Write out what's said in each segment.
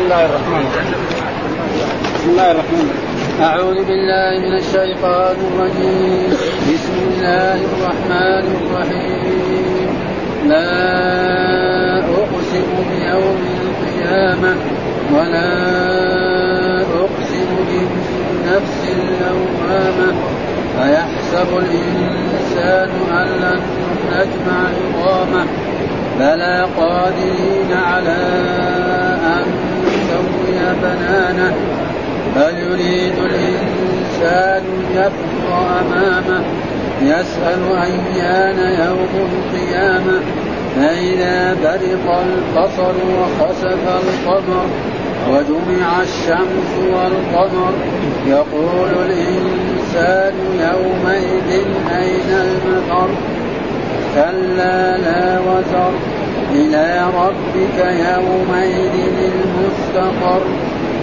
بسم الله الرحمن الرحيم. بسم الله الرحمن الرحيم. أعوذ بالله من الشيطان الرجيم. بسم الله الرحمن الرحيم. لا أقسم بيوم القيامة ولا أقسم بالنفس اللوامة. أيحسب الإنسان أن لن نجمع عظامه؟ بلى قادرين على بنانه. بل يريد الإنسان يفر أمامه. يسأل أيان يوم القيامة. فإذا برق البصر وخسف القمر وجمع الشمس والقمر يقول الإنسان يومئذ أين المفر كلا لا وزر إلى ربك يومئذ المستقر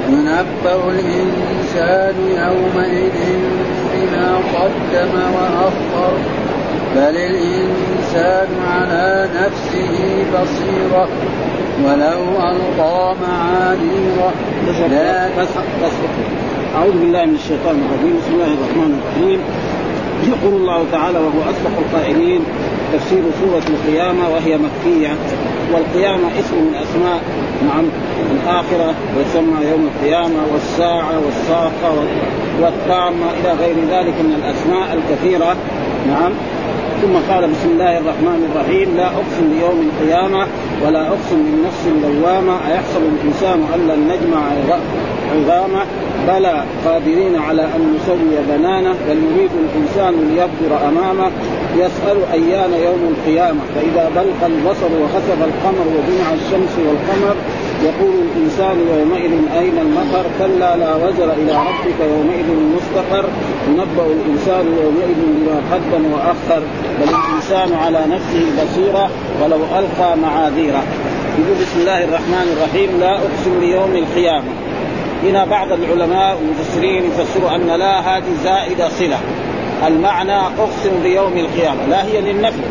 ينبأ الإنسان يومئذ بما قدم وأخر. بل الإنسان على نفسه بصيرة ولو ألقى معاذيره. أعوذ بالله من الشيطان الرجيم. بسم الله الرحمن الرحيم. يقول الله تعالى وهو أصدق القائلين تفسير سورة القيامة وهي مكية. والقيامة اسم من أسماء نعم الآخرة ويسمى يوم القيامة والساعة والساقة والطامة إلى غير ذلك من الأسماء الكثيرة نعم. ثم قال بسم الله الرحمن الرحيم لا أقسم بيوم القيامة ولا أقسم بالنفس اللوامة أيحسب الإنسان أن لن نجمع عظامه بلى قادرين على أن نسوي بنانه بل يريد الإنسان ليبدر أمامه يسأل أيان يوم القيامة. فإذا بلق البصر وخسف القمر وجمع الشمس والقمر يقول الإنسان يومئذ أين المطر؟ كلا لا وزر إلى ربك يومئذ المستقر ينبأ الإنسان يومئذ بما قدم وأخر. بل الإنسان على نفسه بصيرة ولو ألقى معاذيره. يقول بسم الله الرحمن الرحيم لا أقسم بيوم القيامة. هنا بعض العلماء والمفسرين يفسروا أن لا هذه زائدة صلة. المعنى أقسم بيوم القيامة. لا هي للنفي.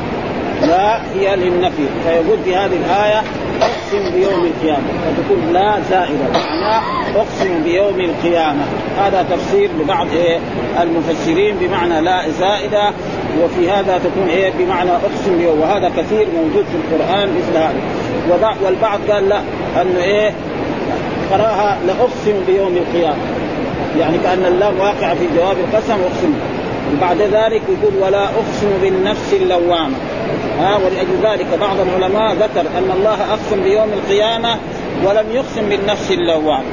لا هي للنفي. فيقول في هذه الآية أقسم بيوم القيامة. فتكون لا زائدة. معنى أقسم بيوم القيامة. هذا تفسير لبعض إيه المفسرين بمعنى لا زائدة. وفي هذا تكون إيه؟ بمعنى أقسم بيوم. وهذا كثير موجود في القرآن مثل هذا. والبعض قال لا. أنه إيه؟ قراها لأقسم بيوم القيامة. يعني كأن اللام واقعه في جواب القسم أقسم. وبعد ذلك يقول ولا أقسم بالنفس اللوامة. ها ولأجل ذلك بعض العلماء ذكر أن الله أقسم بيوم القيامة ولم يقسم بالنفس اللوامة.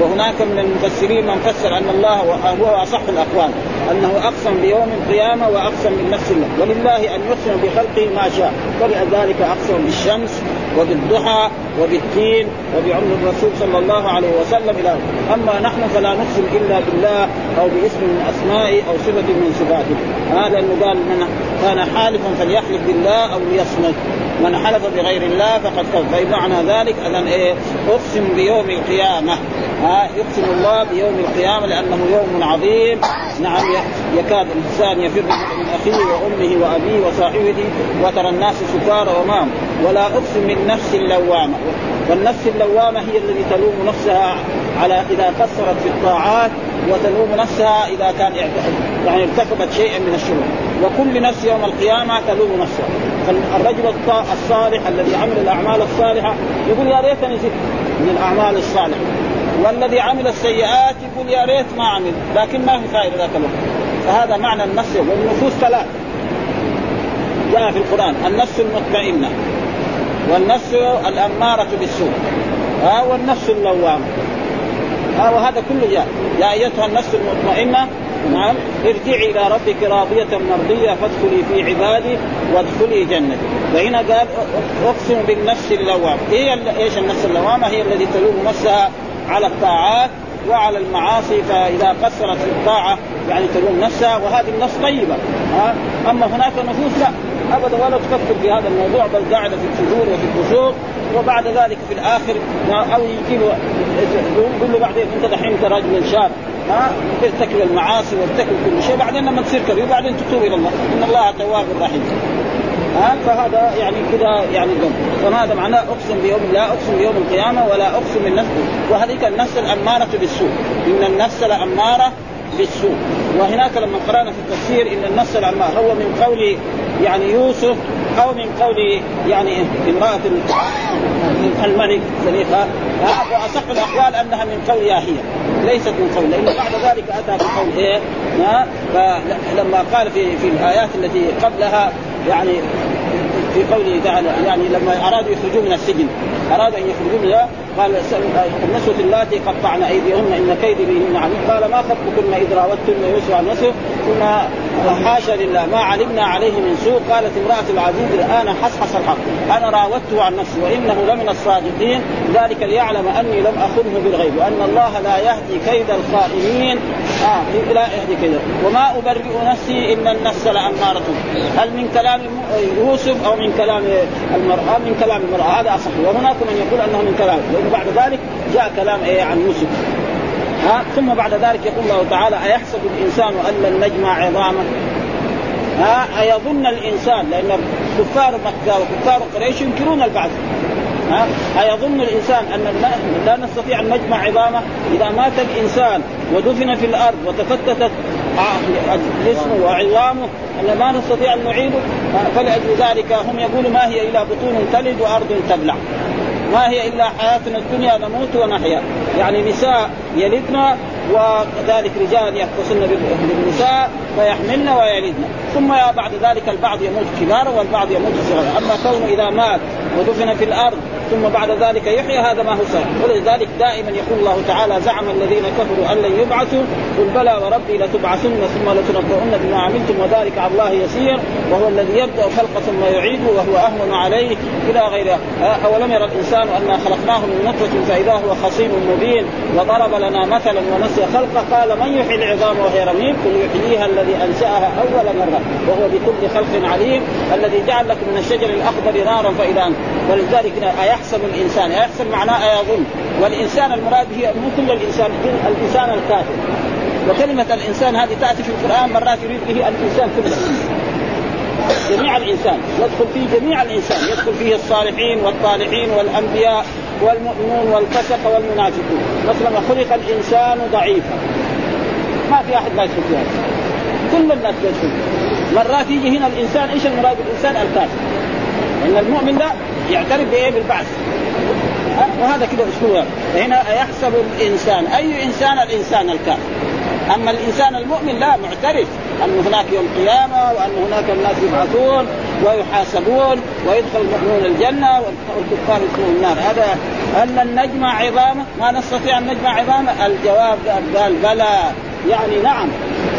وهناك من المفسرين من فسر أن الله هو أصح الأقوال أنه أقسم بيوم القيامة وأقسم بالنفس الله ولله أن يقسم بخلقه ما شاء. ولذلك أقسم بالشمس وبالضحى وبالتين وبعمر الرسول صلى الله عليه وسلم إلى أما نحن فلا نقسم إلا بالله أو باسم من اسمائه أو صفة من صفاته. هذا انه قال من كان حالفا فليحلف بالله أو ليصمت. من حلف بغير الله فقد كفر فبمعنى ذلك؟ ان إيه؟ أقسم بيوم القيامة. ها؟ يقسم الله بيوم القيامة لأنه يوم عظيم. نعم يكاد الإنسان يفر من أخيه وأمه وأبيه وصاحبته وترى الناس سكارى ومام. ولا أقسم من نفس اللوامة. والنفس اللوامة هي التي تلوم نفسها على إذا قصرت في الطاعات وتلوم نفسها إذا كان يعني ارتكبت شيئا من الشرور. وكل نفس يوم القيامة تلوم نفسها. فالرجل الصالح الذي عمل الأعمال الصالحة يقول يا ريتني زدت من الأعمال الصالحة. والذي عمل السيئات يقول يا ريت ما عمل لكن ما في فائدة ذاك الوقت. فهذا معنى النفس والنفوس ثلاث. جاء في القرآن النفس المطمئنة. والنفس الأمارة بالسوء. ها والنفس اللوامه ها وهذا كله جاء يا أيتها النفس المطمئنة. نعم ارجعي إلى ربك راضية مرضية فادخلي في عبادي وادخلي جنتي. وهنا قال اقسم بالنفس اللوامه هي إيش النفس اللوامة؟ هي التي تلوم نفسها على الطاعات وعلى المعاصي فإذا قصرت في الطاعة يعني تلوم نفسها وهذه النفس طيبة. ها أما هناك نفوس لا. أبدا ولا تفكر في هذا الموضوع بل قاعدة في الفجور وفي الفسوق وبعد ذلك في الآخر أو يجي له يقول له بعدين أنت دحين انت رجل شاب ها؟ ارتكب المعاصي وارتكب كل شيء بعدين لما تصير كبير بعدين تتوب إلى الله. إن الله تواب رحيم. ها؟ فهذا يعني كذا يعني ذنب. فماذا معناه أقسم بيوم لا أقسم بيوم القيامة ولا أقسم بالنفس وهذيك النفس الأمارة بالسوء. إن النفس لاماره بالسوء. وهناك لما قرأنا في التفسير إن النفس الأمارة هو من قول يعني يوسف أو من قول يعني امرأة الملك زليخه وأصح الأقوال أنها من قول هي ليست من قول لأنه بعد ذلك أتى بقول إيه؟ فلما قال في في الآيات التي قبلها يعني في قوله تعالى يعني لما أرادوا يخرجوا من السجن أرادوا أن يخرجوا منها قال النسوة اللاتي قطعن أيديهن إن كيدي بهن عميق قال ما خطبكن إذ راوتن يوسف عن نفسه ثم حاشا لله. ما علمنا عليه من سوء. قالت امرأة العزيز الآن حصحص الحق. أنا راودته عن نفسي وإنه لمن الصادقين. ذلك ليعلم أني لم اخذه بالغيب وأن الله لا يهدي كيد الخائنين. آه لا يهدي كيد. وما أبرئ نفسي إن النفس لأمارة. هل من كلام يوسف أو من كلام المرأة؟ من كلام المرأة. هذا أصح. وهناك من يقول أنه من كلام. بعد ذلك جاء كلام إيه عن يوسف. ها ثم بعد ذلك يقول الله تعالى أيحسب الإنسان أن لن نجمع عظامه ها أيظن الإنسان لأن كفار مكة وكفار قريش ينكرون البعث. ها أيظن الإنسان أن لا نستطيع أن نجمع عظامه إذا مات الإنسان ودفن في الأرض وتفتتت جسمه وعظامه أن ما نستطيع أن نعيده فلأجل ذلك هم يقولوا ما هي إلى بطون تلد وأرض تبلع. ما هي إلا حياتنا الدنيا نموت ونحيا. يعني نساء يلدن وكذلك رجال يختصن بالنساء فيحملن ويلدن ثم بعد ذلك البعض يموت كبارا والبعض يموت صغارا أما كونه إذا مات ودفن في الأرض ثم بعد ذلك يحيى هذا ما هو صحيح ولذلك دائما يقول الله تعالى زعم الذين كفروا أن لن يبعثوا. قل بلى وربي لتبعثن ثم لتنبؤن بما عملتم وذلك على الله يسير. وهو الذي يبدأ الخلق ثم يعيده وهو أهون عليه. إلى غيره أولم يرى الإنسان انا خلقناه من نطفة فإذا هو خصيم مبين وضرب لنا مثلا ونسي خلقه؟ قال من يحيي العظام وهي رميم؟ قل يحييها الذي أنشأها أول مرة وهو بكل خلق عليم الذي جعل لكم من الشجر الأخضر نارا فإذا ولذلك ايحسب الإنسان ايحسب معناه ايظن والإنسان المراد هي مو كل الإنسان الإنسان الكافر. وكلمة الإنسان هذه تأتي في القرآن مرات يريد به الإنسان كله. جميع الإنسان يدخل فيه جميع الإنسان. يدخل فيه الصالحين والطالحين والأنبياء والمؤمنون والفسق والمنافقون. مثلا خلق الإنسان ضعيفا. ما في أحد لا يدخل فيها. كل الناس يدخل. مرات يجي هنا الإنسان إيش المراد؟ بالإنسان الكافر. لأن المؤمن ده يعترف بإيه؟ بالبعث. وهذا كده اسلوب هنا يحسب الإنسان أي إنسان الإنسان الكافر؟ أما الإنسان المؤمن لا معترف أن هناك يوم قيامه وأن هناك الناس يبعثون ويحاسبون ويدخل المؤمنون الجنة والكفار يدخلون النار. هذا هل نجمع عظامة؟ ما نستطيع أن نجمع عظامة؟ الجواب قال بلى. يعني نعم.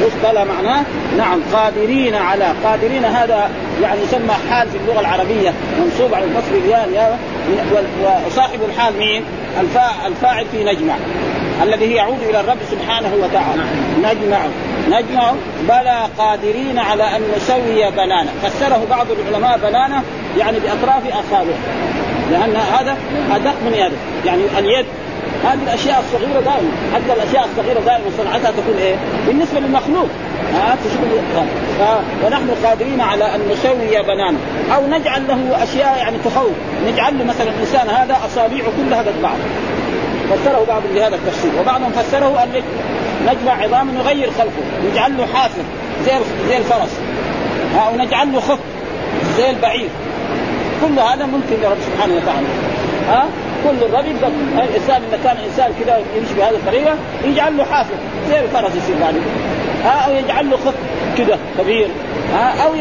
إيش بلى معناه؟ نعم. قادرين على قادرين. هذا يعني يسمى حال في اللغة العربية منصوب على الفصل الريال وصاحب الحال مين؟ الفاعل في نجمع الذي يعود إلى الرب سبحانه وتعالى. نجمع. نجمع. بلى قادرين على أن نسوي بنانا فسره بعض العلماء بنانا يعني بأطراف اصابعه لأن هذا أدق من يده. يعني اليد هذه الأشياء الصغيرة دائما. حتى الأشياء الصغيرة دائما صنعتها تكون إيه؟ بالنسبة للمخلوق. ها آه ونحن قادرين على أن نسوي بنانا أو نجعل له أشياء يعني تخوف. نجعل له مثلا الانسان هذا أصابعه كلها قد بعض. فسره بعض بهذا التفسير. وبعضهم فسره أن نجمع عظام نغير خلقه. نجعل له حافر زي زي الفرس. أو نجعل له خط زي البعير. كل هذا ممكن لرب سبحانه وتعالى. ها؟ كل الرجل الإنسان إذا كان إنسان كذا يمشي بهذه الطريقة يجعل له حافر زي الفرس يصير بعد. أو يجعل له خط كذا كبير. ها أو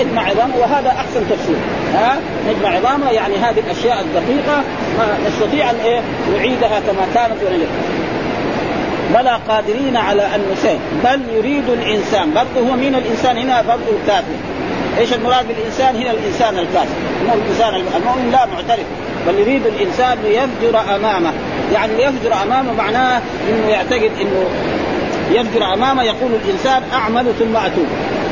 يجمع عظامه وهذا أحسن تفسير. ها نجمع عظامه يعني هذه الأشياء الدقيقة ما نستطيع أن إيه نعيدها كما كانت ونجد. بلى قادرين على أن نسير بل يريد الإنسان برضه هو مين الإنسان هنا برضه الكافر إيش المراد بالإنسان؟ هنا الإنسان الكافر مو الإنسان المؤمن لا معترف بل يريد الإنسان ليفجر أمامه. يعني ليفجر أمامه معناه إنه يعتقد إنه يفجر أمامه يقول الإنسان أعمل ثم أتوب.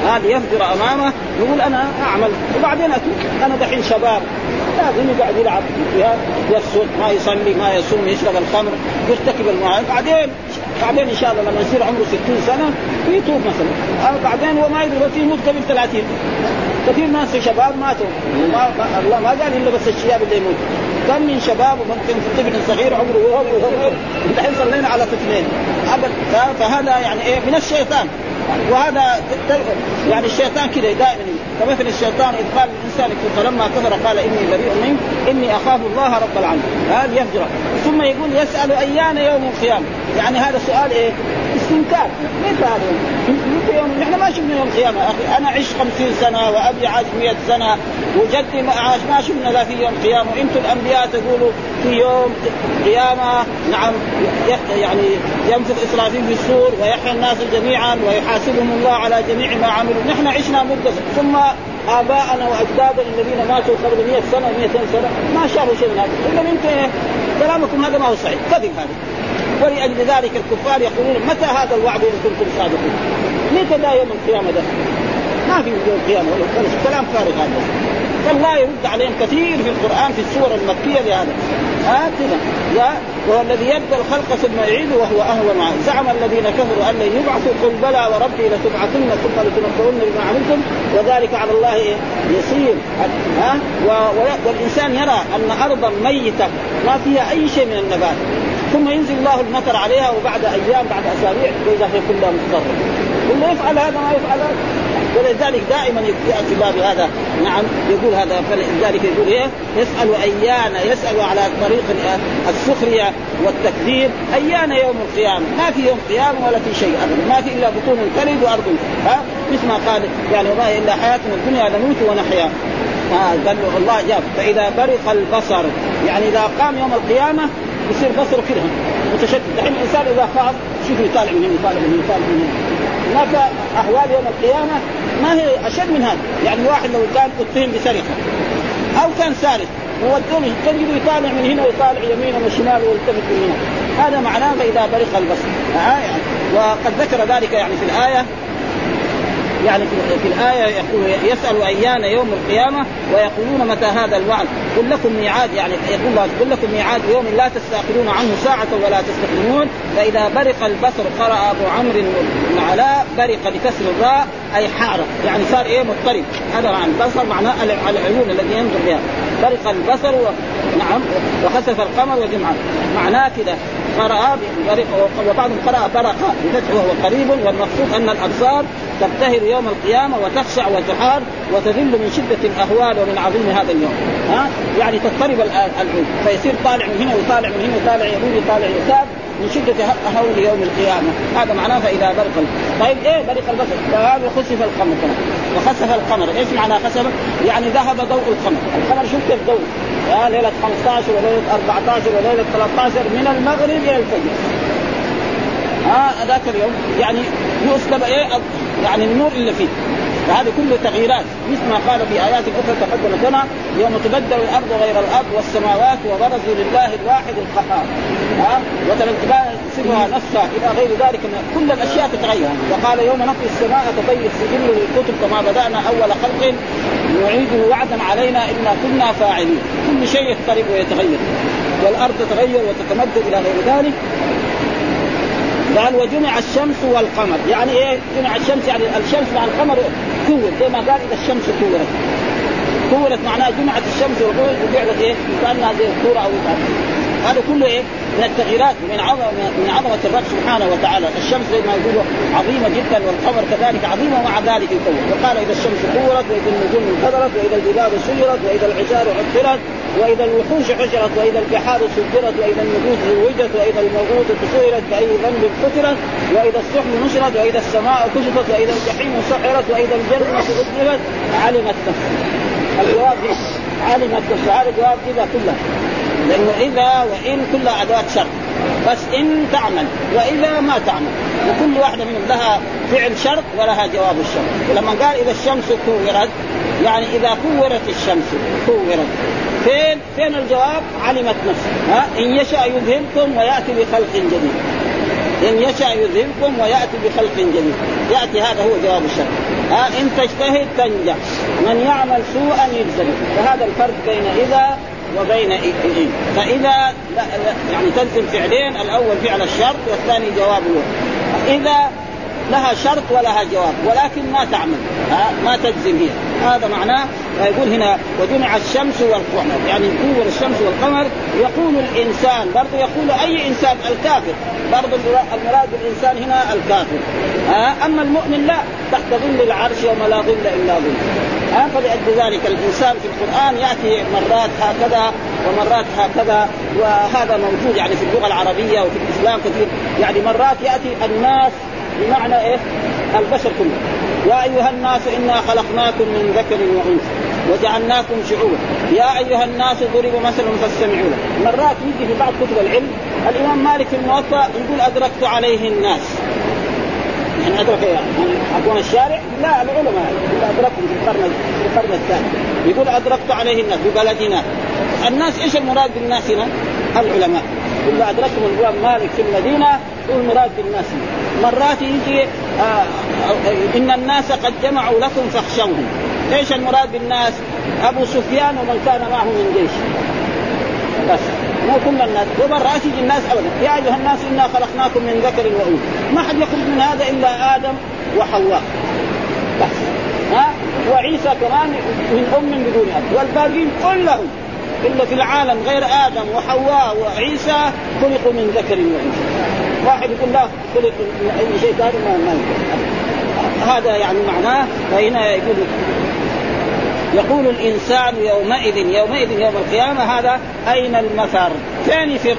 هذا يفجر أمامه يقول أنا أعمل وبعدين أتوب. أنا دحين شباب لازم يقعد يلعب فيها يفسد ما يصلي ما يصوم يشرب الخمر يرتكب المعاصي بعدين بعدين إن شاء الله لما يصير عمره 60 سنة يتوب مثلا. بعدين هو ما يدري بس يموت قبل 30 كثير ناس شباب ماتوا. ما الله ما قال إلا بس الشياب اللي يموت كم من شباب وممكن طفل صغير عمره وهو الحين صلينا على طفلين. أبد. فهذا يعني إيه؟ من الشيطان. وهذا يعني الشيطان كذا دائما. كمثل الشيطان إذ قال الانسان فلما كفر قال إني بريء منك إني أخاف الله رب العالمين. هذا يفجر ثم يقول يسأل أيان يوم القيامة. يعني هذا سؤال إيه؟ استنكار متى هذا يوم؟ نحن ما شفنا يوم القيامه أخي. أنا عشت خمسين سنة وأبي عاش 100 سنة وجدي ما عاش ما شفنا لا في يوم قيامة. وأنتم الأنبياء تقولوا في يوم قيامة نعم يعني ينفخ اسرافيل في السور ويحيى الناس جميعا ويحاسبهم الله على جميع ما عملوا. نحن عشنا مدة ثم آباءنا وأجدادنا الذين ماتوا قبل 100 سنة 200 سنة. ما شافوا شيء من هذا. اذا انت كلامكم هذا ما هو صحيح. كذب هذا. ولاجل ذلك الكفار يقولون متى هذا الوعد إن كنتم صادقين؟ متى ذا يوم القيامة ده؟ ما في يوم القيامة كلام فارغ هذا. فالله يرد عليهم كثير في القرآن في السور المكية لهذا. هكذا لا وهو الذي يبدأ الخلق ثم يعيده وهو أهون عنه زعم الذين كفروا أن لن يبعثوا قل بلى وربي لتبعثن ثم لتنبؤن بما عملتم وذلك على الله يسير. ها والإنسان يرى أن أرضا ميتة ما فيها أي شيء من النبات. ثم ينزل الله المطر عليها وبعد أيام بعد أسابيع وإذا هي كلها مضطرة. واللي يفعل هذا ما يفعل هذا. ولذلك دائما يأتي باب هذا. نعم يقول هذا فلذلك يقول إيه؟ يسأل أيان يسأل على طريق السخرية والتكذيب. أيان يوم القيامة؟ ما في يوم قيامة ولا في شيء ابدا. ما في إلا بطون تلد وأرض. ها؟ مثل ما قال يعني وما إلا حياتنا الدنيا نموت ونحيا. آه قال الله جاب. فإذا برق البصر يعني إذا قام يوم القيامة يصير بصره كده متشتت الحين الإنسان إذا خاف شوف يطالع من هنا يطالع من هنا يطالع من هنا. هناك أحوال يوم القيامة ما هي أشد من هذا يعني واحد لو كان اتهم بسرقة أو كان سارق وودوه تجده يطالع من هنا ويطالع يمينا وشمال ويلتفت من هنا. هذا معناه فاذا برق البصر. آه يعني. وقد ذكر ذلك يعني في الآية يعني في الآية يقول يسأل أيان يوم القيامة ويقولون متى هذا الوعد؟ قل لكم ميعاد يعني يقول الله قل لكم ميعاد يوم لا تستأخرون عنه ساعة ولا تستقدمون. فإذا برق البصر قرأ أبو عمرو بن علاء برق بكسر الراء أي حار يعني صار إيه؟ مضطرب. هذا معنى البصر معناه العيون الذي ينظر بها. برق البصر و... نعم وخسف القمر وجمعه. معناه كذا قرأ وبعضهم قرأ برق بفتح وهو قريب والمقصود أن الأبصار تبتهر يوم القيامة وتخشع وتحار وتذل من شدة الأهوال ومن عظيم هذا اليوم. ها؟ يعني تضطرب العين فيصير طالع من هنا وطالع من هنا وطالع يمين وطالع يسار من شدة هول يوم القيامة. هذا معناه فإذا برق طيب إيه برق البصر؟ فهذا خسف القمر. وخسف القمر. إيش معنى خسف؟ يعني ذهب ضوء القمر، القمر شوف كيف ضوء؟ يا ليلة 15 وليلة 14 وليلة 13 من المغرب إلى الفجر. ها آه ذاك اليوم. يعني يسلب إيه يعني النور اللي فيه. فهذه كله تغييرات مثل ما قال في آيات أخرى تقدمت لنا يوم تبدل الأرض غير الأرض والسماوات وبرزوا لله الواحد القهار. ها؟ وتنسبها نفسها إلى غير ذلك من كل الأشياء تتغير. وقال يوم نطوي السماء تطير سجل للكتب كما بدأنا أول خلق نعيده وعدا علينا إنا كنا فاعلين. كل شيء يختلف ويتغير. والأرض تتغير وتتمدد إلى غير ذلك. قال وجمع الشمس والقمر. يعني إيه جمع الشمس؟ يعني الشمس مع القمر كور زي ما قال إذا الشمس كورت. كورت معناها جمعت الشمس والقمر وجعلت إيه؟ كأنها زي الكورة أو هذا كله إيه؟ من التغييرات من عظمة من عظمة الرب سبحانه وتعالى، الشمس زي ما يقولوا عظيمة جدا والقمر كذلك عظيمه ومع ذلك يكون، وقال إذا الشمس كورت وإذا النجوم انكدرت وإذا الجبال سيرت وإذا العشار عطلت وإذا الوحوش حشرت وإذا البحار سجرت وإذا النفوس زوجت وإذا الموءودة سئلت بأي ذنب قتلت وإذا الصحف نشرت وإذا السماء كشطت وإذا الجحيم سعرت وإذا الجنه ازلفت علمت نفس ما. الجواب علمت نفس ما. هذا جواب إذا كلها لأنه إذا وإن كلها أدوات شرط. بس إن تعمل وإذا ما تعمل. وكل واحدة منهم لها فعل شرط ولها جواب الشرط. ولما قال إذا الشمس كورت يعني إذا كورت الشمس كورت. فين؟ فين الجواب؟ علمت نفس ها؟ إن يشاء يذهبكم ويأتي بخلق جديد. إن يشاء يذهبكم ويأتي بخلق جديد. يأتي هذا هو جواب الشرط. ها؟ إن تجتهد تنجح. من يعمل سوءا يجز به. فهذا الفرق بين إذا وبين إن فإذا يعني تلزم فعلين الأول فعل الشرط والثاني جوابه إذا لها شرط ولها جواب ولكن ما تعمل ها ما تجزم هي. هذا معناه يقول هنا وجمع الشمس والقمر. يعني نور الشمس والقمر يقول الإنسان برضه يقول أي إنسان الكافر. برضه المراد بالانسان هنا الكافر أما المؤمن لا تحت ظل العرش يوم لا ظل إلا ظل فلأجل ذلك الإنسان في القرآن يأتي مرات هكذا ومرات هكذا وهذا موجود يعني في اللغة العربية وفي الإسلام كثير. يعني مرات يأتي الناس بمعنى إيه؟ البشر كله. يا أيها الناس إنا خلقناكم من ذكر وأنثى وجعلناكم شعوبا. يا أيها الناس ضرب مثل فاستمعوا له. مرات يجي في بعض كتب العلم الإمام مالك في الموطأ يقول أدركت عليه الناس. يعني أدرك يعني أكون الشارع؟ لا العلماء يقول أدركهم في القرن في القرن الثاني. يقول أدركت عليه الناس ببلدنا الناس إيش المراد بالناس هنا؟ العلماء. يقول ادركهم الإمام مالك في المدينة هو المراد بالناس. مرات يجي آه, آه، إن الناس قد جمعوا لكم فاخشوهم. إيش المراد بالناس؟ أبو سفيان ومن كان معه من جيش. بس. مو كل الناس. ومرات يجي الناس أبدا. يا أيها الناس إنا خلقناكم من ذكر وأنثى. ما حد يخرج من هذا إلا آدم وحواء. بس. ها؟ وعيسى كمان من أم بدون أب. والباقين كلهم. الا في العالم غير آدم وحواء وعيسى خلقوا من ذكر وأنثى واحد يقول لا خلق من أي شيء ثاني ما ما هذا يعني معناه فهنا يقول يقول الإنسان يومئذ يومئذ يوم القيامة هذا أين المفر؟ فين يفر؟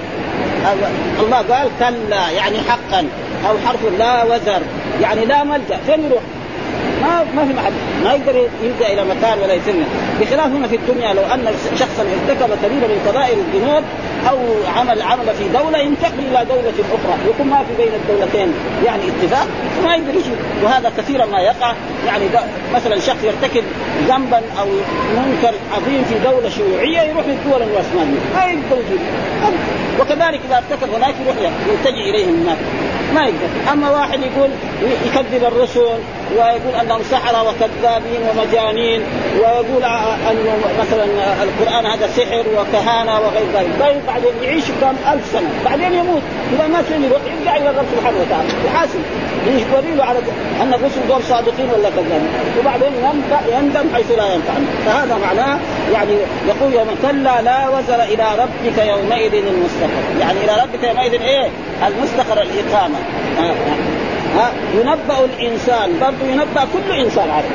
الله قال كلا يعني حقا أو حرف لا وزر يعني لا ملجأ فين يروح؟ ما ما في محل. ما يقدر يلجا إلى مكان ولا يسر بخلاف هنا في الدنيا لو أن شخصا ارتكب كبيره من كبائر الذنوب أو عمل عمل في دولة ينتقل إلى دولة أخرى. يكون ما في بين الدولتين يعني اتفاق ما يقدر يجي وهذا كثيرا ما يقع. يعني مثلا شخص يرتكب ذنبا أو منكر عظيم في دولة شيوعية يروح للدول العثمانيه ما يقدر يجي. وكذلك إذا ارتكب هناك يروح يلتجئ إليهم هناك. ما يقدر. أما واحد يقول يكذب الرسل ويقول أنهم سحره وكذابين ومجانين ويقول أنه مثلا القرآن هذا سحر وكهانة وغير ذلك. طيب بعدين يعيش كم؟ ألف سنة. بعدين يموت. إذا ما كان يروح يرجع إلى الرب سبحانه وتعالى. يحاسب. يوري له على أن الرسل دول صادقين ولا كذابين. وبعدين يندم حيث لا ينفع. فهذا معناه يعني يقول يوم كلا لا وزر إلى ربك يومئذ المستقر. يعني إلى ربك يومئذ إيه؟ المستقر الإقامة. ها ينبأ الإنسان برضه ينبأ كل إنسان عليه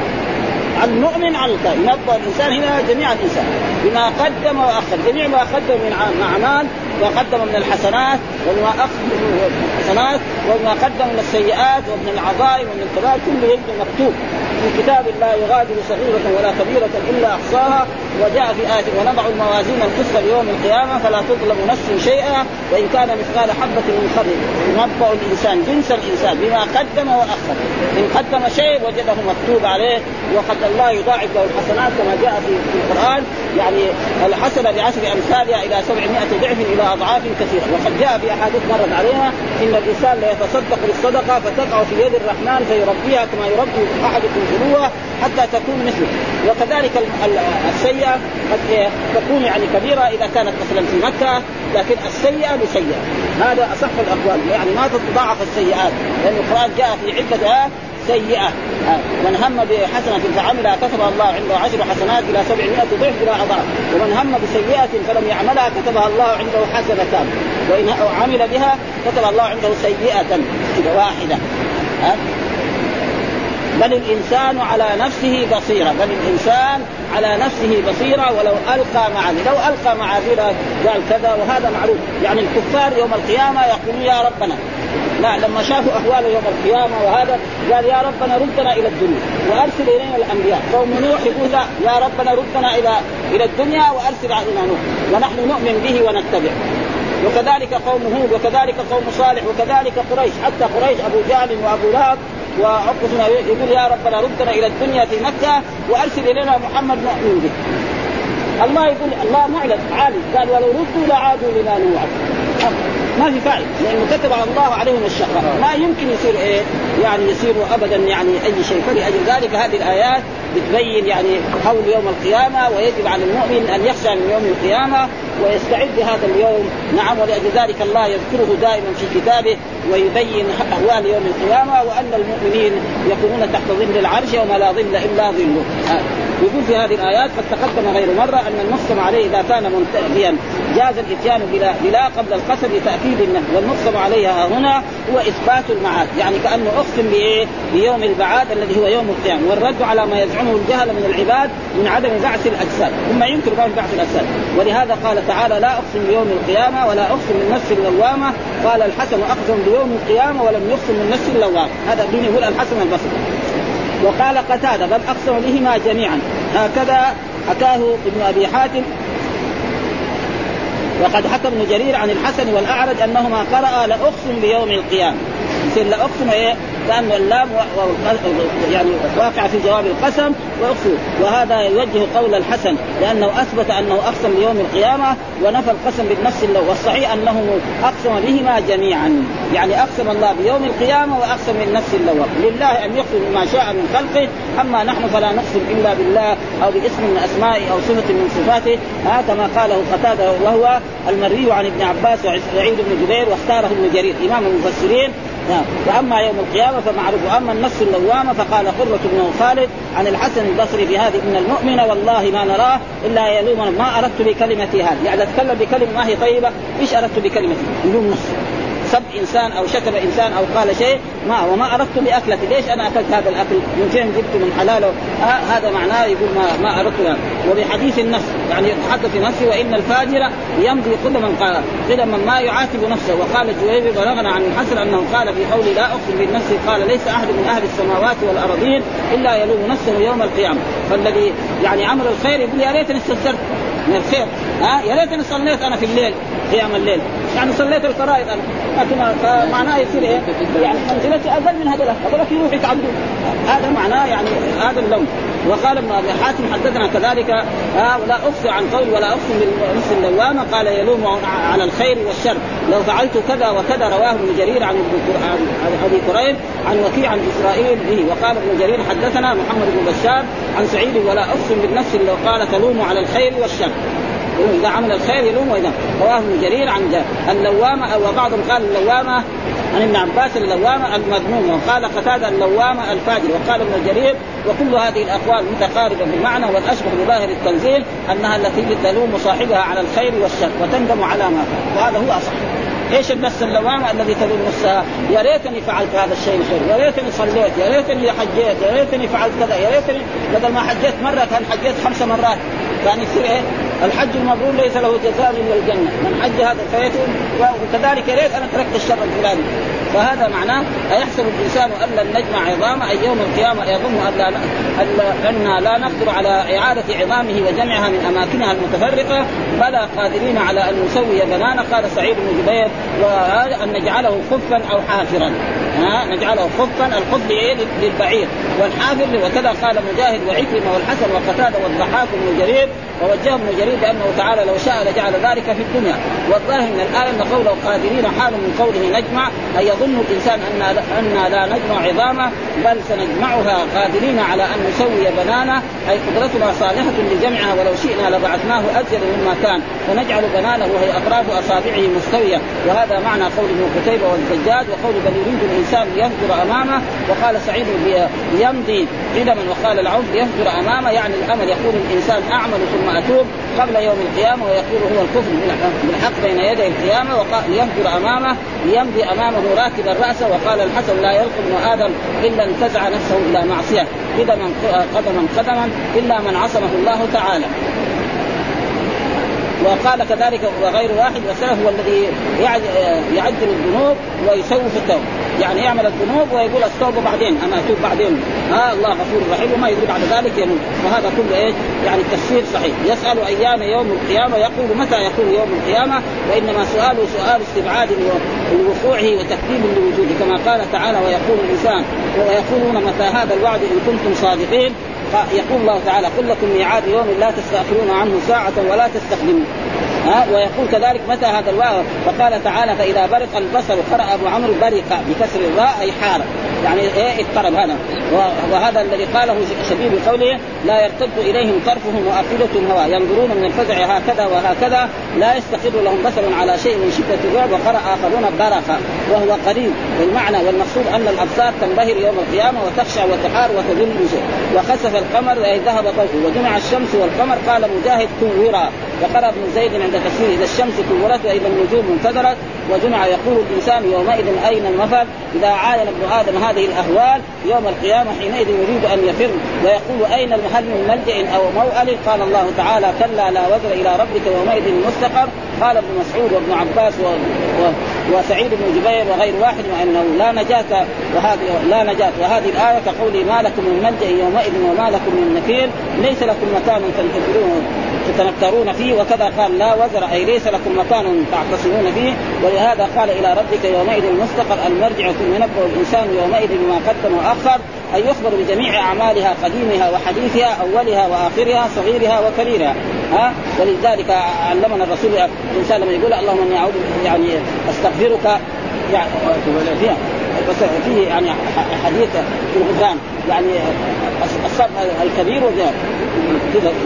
المؤمن على الكافر ينبأ الإنسان هنا جميع الإنسان. بما قدم وأخر جميع ما قدم من أعمال وقدم من الحسنات وما أخر من الحسنات وما قدم من السيئات ومن العظائم ومن الكبائر كله يجب مكتوب. في كتاب لا يغادر صغيرة ولا كبيرة إلا أحصاها وجاء في آية ونضع الموازين القسط ليوم القيامة فلا تظلم نفس شيئا وإن كان مثقال حبة من خردل. ينبأ الإنسان جنس الإنسان بما قدم وأخر. إن قدم شيء وجده مكتوب عليه وقد الله يضاعف له الحسنات كما جاء في القرآن. يعني الحسنة بعشر أمثالها إلى سبعمائة ضعف إلى أضعاف كثيرة. وقد جاء في أحاديث مرت علينا إن الإنسان ليتصدق بالصدقة فتقع في يد الرحمن فيربيها كما يربي أحدكم فلوة حتى تكون مثله. وكذلك السيئة قد تكون يعني كبيرة إذا كانت مثلا في مكة لكن السيئة بسيئة هذا أصح الأقوال. يعني ما تتضاعف السيئات. لأن القرآن جاء في آيات. سيئة. من هم بحسنة فعملها كتب الله عنده عشر حسنات إلى سبعمائة ضعف إلى أضعاف. ومن هم بسيئة فلم يعملها كتبها الله عنده حسنة. وإن عمل بها كتب الله عنده سيئة واحدة. بل الإنسان على نفسه بصيرة. بل الإنسان على نفسه بصيرة ولو ألقى معاذير لو ألقى معاذير قال كذا وهذا معروف. يعني الكفار يوم القيامة يقولون يا ربنا لا لما شافوا أحوال يوم القيامة وهذا قال يا ربنا ردنا إلى الدنيا وأرسل إلينا الأنبياء. قوم نوح يقول لا يا ربنا ردنا إلى إلى الدنيا وأرسل علينا نوح. ونحن نؤمن به ونتبعه وكذلك قوم هود وكذلك قوم صالح وكذلك قريش. حتى قريش أبو جهل وأبو لهب وعقبة يقول يا ربنا ردنا إلى الدنيا في مكة وأرسل إلينا محمد نؤمن به. الله يقول الله معلن عالي قال ولو ردوا لعادوا لما نوعد ما في فائدة. لأنه كتب الله عليهم الشقاء ما يمكن يصير إيه؟ يعني يصيروا ابدا يعني أي شيء. فلأجل ذلك هذه الآيات بتبين يعني حول يوم القيامة ويجب على المؤمن أن يخشى من يوم القيامة ويستعد لهذا اليوم. نعم ولأجل ذلك الله يذكره دائما في كتابه ويبين أحوال يوم القيامة وأن المؤمنين يكونون تحت ظل العرش وما لا ظل إلا ظله. يقول في هذه الآيات قد تقدم غير مرة أن المقسم عليه إذا كان منتهيا جاز الإتيان بلا بلا قبل القسم لتأكيد النهي والمقسم عليها هنا هو إثبات المعاد. يعني كأنه اقسم بإيه؟ بيوم البعاد الذي هو يوم القيامة. والرد على ما يزعمه الجهل من العباد من عدم بعث الأجساد. ثم ينكر بعث الأجساد. ولهذا قال تعالى لا أقسم بيوم القيامة ولا أقسم بالنفس اللوامة. قال الحسن أقسم بيوم القيامة ولم يقسم بالنفس اللوامة. هذا دين يقول الحسن البصري. وقال قتادة بل أقسم بهما جميعا. هكذا حكاه ابن أبي حاتم. وقد حكى ابن جرير عن الحسن والأعرج أنهما قرأ لأقسم بيوم القيامة. يصير لأقسم إيه؟ لأن اللام يعني واقعة في جواب القسم. وأقسم وهذا يوجه قول الحسن لأنه أثبت أنه أقسم بيوم القيامة ونفى القسم بالنفس اللوامة والصحيح أنه أقسم بهما جميعا. يعني أقسم الله بيوم القيامة وأقسم بالنفس اللوامة لله أن يقسم بما شاء من خلقه. أما نحن فلا نقسم إلا بالله أو باسم من أسمائه أو صفة من صفاته. ها كما قاله قتادة وهو المروي عن ابن عباس وسعيد بن جبير واختاره ابن جرير إمام المفسرين. نعم وأما يوم القيامة فمعروف. وأما النفس اللوامة فقال قرة بن خالد عن الحسن البصري بهذه إن المؤمن والله ما نراه إلا يلوم ما أردت بكلمتي هذه. يعني أتكلم بكلمة ما هي طيبة إيش أردت بكلمتي؟ يلوم نفسه. سب إنسان أو شتم إنسان أو قال شيء ما وما أردت باكلتي ليش أنا أكلت هذا الأكل؟ من فين جبت من حلاله آه هذا معناه يقول ما ما أردت يعني. وبحديث النفس يعني يتحدث في نفسه وإن الفاجر يمضي قدما قال. قدما ما يعاتب نفسه. وقال الجويبي بلغنا عن الحسن أنه قال في قوله لا أقسم بالنفس قال ليس أحد من أهل السماوات والأرضين إلا يلوم نفسه يوم القيامة. فالذي يعني عمل الخير يقول يا ريتني استثرت من الخير. ها؟ يا ريتني صليت أنا في الليل قيام الليل. يعني صليت الفرائض أنا. لكن فمعناه يصير إيه؟ يعني منزلتي أقل من هذول هذول يروح يتعبدون هذا معناه يعني هذا اللوم. وقال ابن أبي حاتم حدثنا كذلك آه ولا أخفي عن قول ولا أخفي بالنفس اللوامة. قال يلوم على الخير والشر. لو فعلت كذا وكذا رواه ابن جرير عن أبي كريم عن وكيع عن إسرائيل. به. وقال ابن جرير حدثنا محمد بن بشار عن سعيد ولا اقسم بالنفس لو قال تلوم على الخير والشر. إذا عمل الخير يلوم واذا رواه ابن جرير عن اللوامه وبعضهم قال اللوامه عن ابن عباس اللوامه المذمومه وقال قتادة اللوامه الفاجر. وقال ابن جرير وكل هذه الأقوال متقاربة في المعنى والاشبه بظاهر التنزيل أنها التي تلوم صاحبها على الخير والشر وتندم على ما فعل. وهذا هو أصح. إيش النفس اللوامة الذي تلوم نفسها يا ريتني فعلت هذا الشيء الخير يا ريتني صليت يا ريتني حجيت يا ريتني فعلت كذا يا ريتني بدل ما حجيت مرة كان حجيت خمس مرات. كان يصير إيه؟ الحج المبرور ليس له جزاء الا الجنة. من حج هذا فيتم وكذلك ريت أنا تركت الشر الفلاني. فهذا معناه أيحسب الإنسان أن لن نجمع عظامه أي يوم القيامة يظن أن لا أن لا نقدر على إعادة عظامه وجمعها من أماكنها المتفرقة. بلى قادرين على أن نسوي بنانا قال سعيد بن جبير وأن نجعله خفا أو حافرا. نجعله خفا الخف للبعير والحافر وكذا قال مجاهد وعكرمة والحسن وقتادة والضحاك بن جرير ووجه جرير بانه تعالى لو شاء لجعل ذلك في الدنيا. والظاهر من الايه ان قوله قادرين حال من قوله نجمع أي يظن الإنسان أن أن لا نجمع عظامه بل سنجمعها قادرين على أن نسوي بنانا أي قدرتنا صالحة لجمعها ولو شئنا لبعثناه ازيد مما كان. فنجعل بنانه وهي أطراف أصابعه مستوية. وهذا معنى قول ابن قتيبة والزجاج وقول بل يريد الإنسان لينظر أمامه. وقال سعيد يمضي قدما وقال العوف لينظر أمامه يعني الأمل يقول الإنسان أعمل ثم أتوب. قبل يوم القيامة ويقول هو الكفر بالحق بين يدي القيامة لينظر امامه ليمضي أمامه راكبا راسه وقال الحسن لا يلقى ابن آدم إلا انتزع نفسه إلى معصية. قدما قدما قدما إلا من عصمه الله تعالى. وقال كذلك وغير واحد والسلف هو الذي يعجل الذنوب ويسوي في التوبة. يعني يعمل الذنوب ويقول التوبة بعدين أنا أتوب بعدين. ها الله غفور رحيم وما يدري بعد ذلك يموت. وهذا كله إيش؟ يعني التفسير صحيح. يسأل أيام يوم القيامة يقول متى يكون يوم القيامة؟ وإنما سؤاله سؤال استبعاد لوقوعه وتكذيب لوجوده كما قال تعالى ويقول الانسان ويقولون متى هذا الوعد إن كنتم صادقين؟ يقول الله تعالى قل لكم ميعاد يوم لا تستأخرون عنه ساعة ولا تستقدمون. ها ويقول كذلك متى هذا الواو فقال تعالى فإذا برق البصر قرأ أبو عمرو برق بكسر الراء أي حار. يعني إيه؟ اضطرب هذا. وهذا الذي قاله شبيب بقوله لا يرتد إليهم طرفهم وافئدتهم هواء ينظرون من الفزع هكذا وهكذا لا يستقر لهم بصر على شيء من شدة الرعب وقرأ آخرون برق. وهو قريب. والمعنى والمقصود أن الأبصار تنبهر يوم القيامة وتخشع وتحار وتذل وخسف القمر أي ذهب ضوءه وجمع الشمس والقمر قال مجاهد كورا. وقرأ ابن زيد عند تفسير إذا الشمس كورت وإذا النجوم انفجرت وجمع يقول الإنسان يومئذ أين المفر؟ إذا عاين ابن آدم هذه الأهوال يوم القيامة حينئذ يريد أن يفر ويقول أين المحل من ملجأ أو موئل قال الله تعالى كلا لا وزر إلى ربك يومئذ مستقر. قال ابن مسعود وابن عباس و... و... وسعيد بن جبير وغير واحد انه لا نجاة وهذه لا نجاة. وهذه الآية كقوله ما لكم من ملجأ يومئذ وما لكم من نكير ليس لكم مكان تنتظرون تتنكرون فيه وكذا قال لا وزر أي ليس لكم مكان تعتصمون فيه ولهذا قال إلى ربك يومئذ المستقر المرجع ثم ينبأ الإنسان يومئذ بما قدم وأخر أي يخبر بجميع أعمالها قديمها وحديثها أولها وآخرها صغيرها وكبيرها. ها؟ ولذلك علمنا الرسول الانسان لما يقول اللهم إني أعوذ يعني أستغفرك. يعني بس فيه يعني حديث في الغفران يعني الصبر الكبير كذا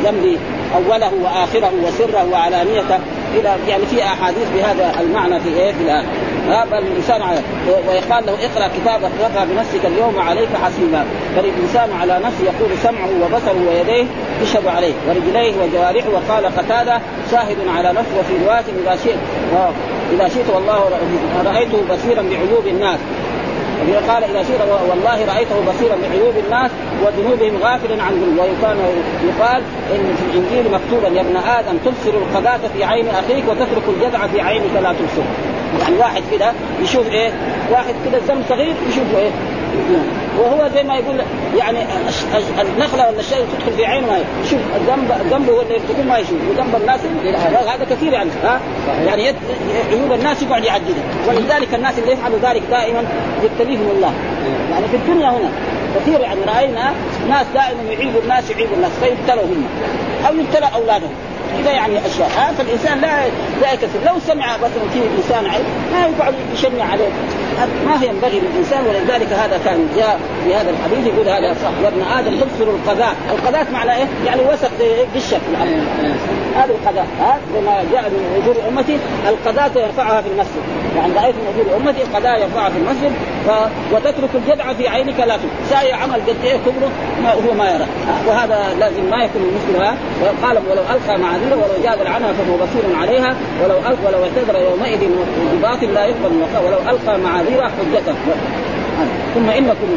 ذنبي أوله وآخره وسره وعلانيته إلى يعني في أحاديث بهذا المعنى في إيه؟ في الآن. هذا الإنسان ويقال له اقرأ كتابك وقع بنفسك اليوم عليك حسيبا. فالانسان على نفسه يقول سمعه وبصره ويديه يشهد عليه. ورجليه وجوارحه وقال قتادة شاهد على نفسه وفي رواية إذا شئت إذا شئت والله رأيته بصيرا بعيوب الناس. قال إذا شئت والله رأيته بصيرا بعيوب الناس وذنوبهم غافلا عن ذنوب يقال إن في الإنجيل مكتوبا يا ابن آدم تبصر القذاة في عين أخيك وتترك الجدع في عينك لا تبصر. يعني واحد كده يشوف إيه؟ واحد كده ذنب صغير يشوفه إيه؟ وهو زي ما يقول يعني النخلة ولا الشيء تدخل في عينه ما يشوف الذنب هو اللي يرتكب ما يشوف وذنب الناس هذا كثير يعني ها؟ يعني عيوب الناس يقعد يعددها ولذلك الناس اللي يفعلوا ذلك دائما يبتليهم الله. يعني في الدنيا هنا كثير يعني رأينا ناس دائما يعيبوا الناس يعيبوا الناس فيبتلوا هم. أو يبتلى أولادهم. كذا يعني أشياء ها؟ فالإنسان لا لا يكسر لو سمع مثلا في إنسان عيب ما يقعد يشنع عليه. ما ينبغي للإنسان ولذلك هذا كان جاء في هذا الحديث يقول هذا صح. يا ابن آدم تبصر القذاة، القذاة معنى إيه؟ يعني وسخ بالشك. هذا القذاة ها؟ كما جاء من اجور أمتي القذاة يرفعها في المسجد. يعني رايت من اجور أمتي القذاة يرفعها في المسجد ف... وتترك الجدع في عينك لا تبصر. ساي عمل قد إيه؟ كبره ما هو ما يرى. وهذا لازم ما يكون المسلم ها؟ وقال ولو ألقى معذره ولو جادل عنها فهو بصير عليها. ولو القى ولو اعتذر يومئذ بباطل لا يقبل ولو ألقى معاذيره حجته ثم انكم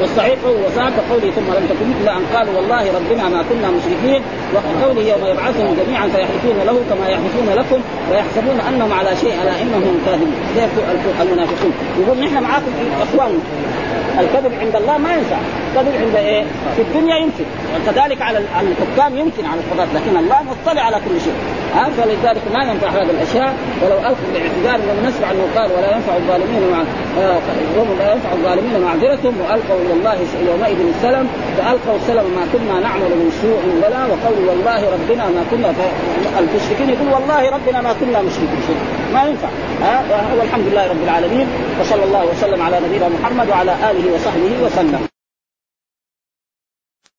والصحيح وصعب قوله ثم لم تكن الا أن قالوا والله ربنا ما كنا مشركين وقوله يوم يبعثهم جميعا فيحلفون له كما يحلفون لكم ويحسبون أنهم على شيء الا إنهم كاذبون. المنافقون. يقول نحن معاكم إخوان. الكذب عند الله ما ينفع. الكذب عند إيه؟ في الدنيا يمكن. وكذلك على الحكام يمكن على القضاة لكن الله مطلع على كل شيء. ها فلذلك ما ينفع هذه الأشياء. ولو القوا بالاعتذار لم نسمع أنه قال ولا ينفع الظالمين مع آه لا ينفع الظالمين معذرتهم وألقوا إلى الله يومئذ السلم. فألقوا السلم ما كنا نعمل من سوء بلى وقولوا والله ربنا ما كنا المشركين يقول والله ربنا ما كنا مشركين ما ينفع. ها؟ والحمد لله رب العالمين. وصلى الله وسلم على نبينا محمد وعلى آله وصحبه وسلم.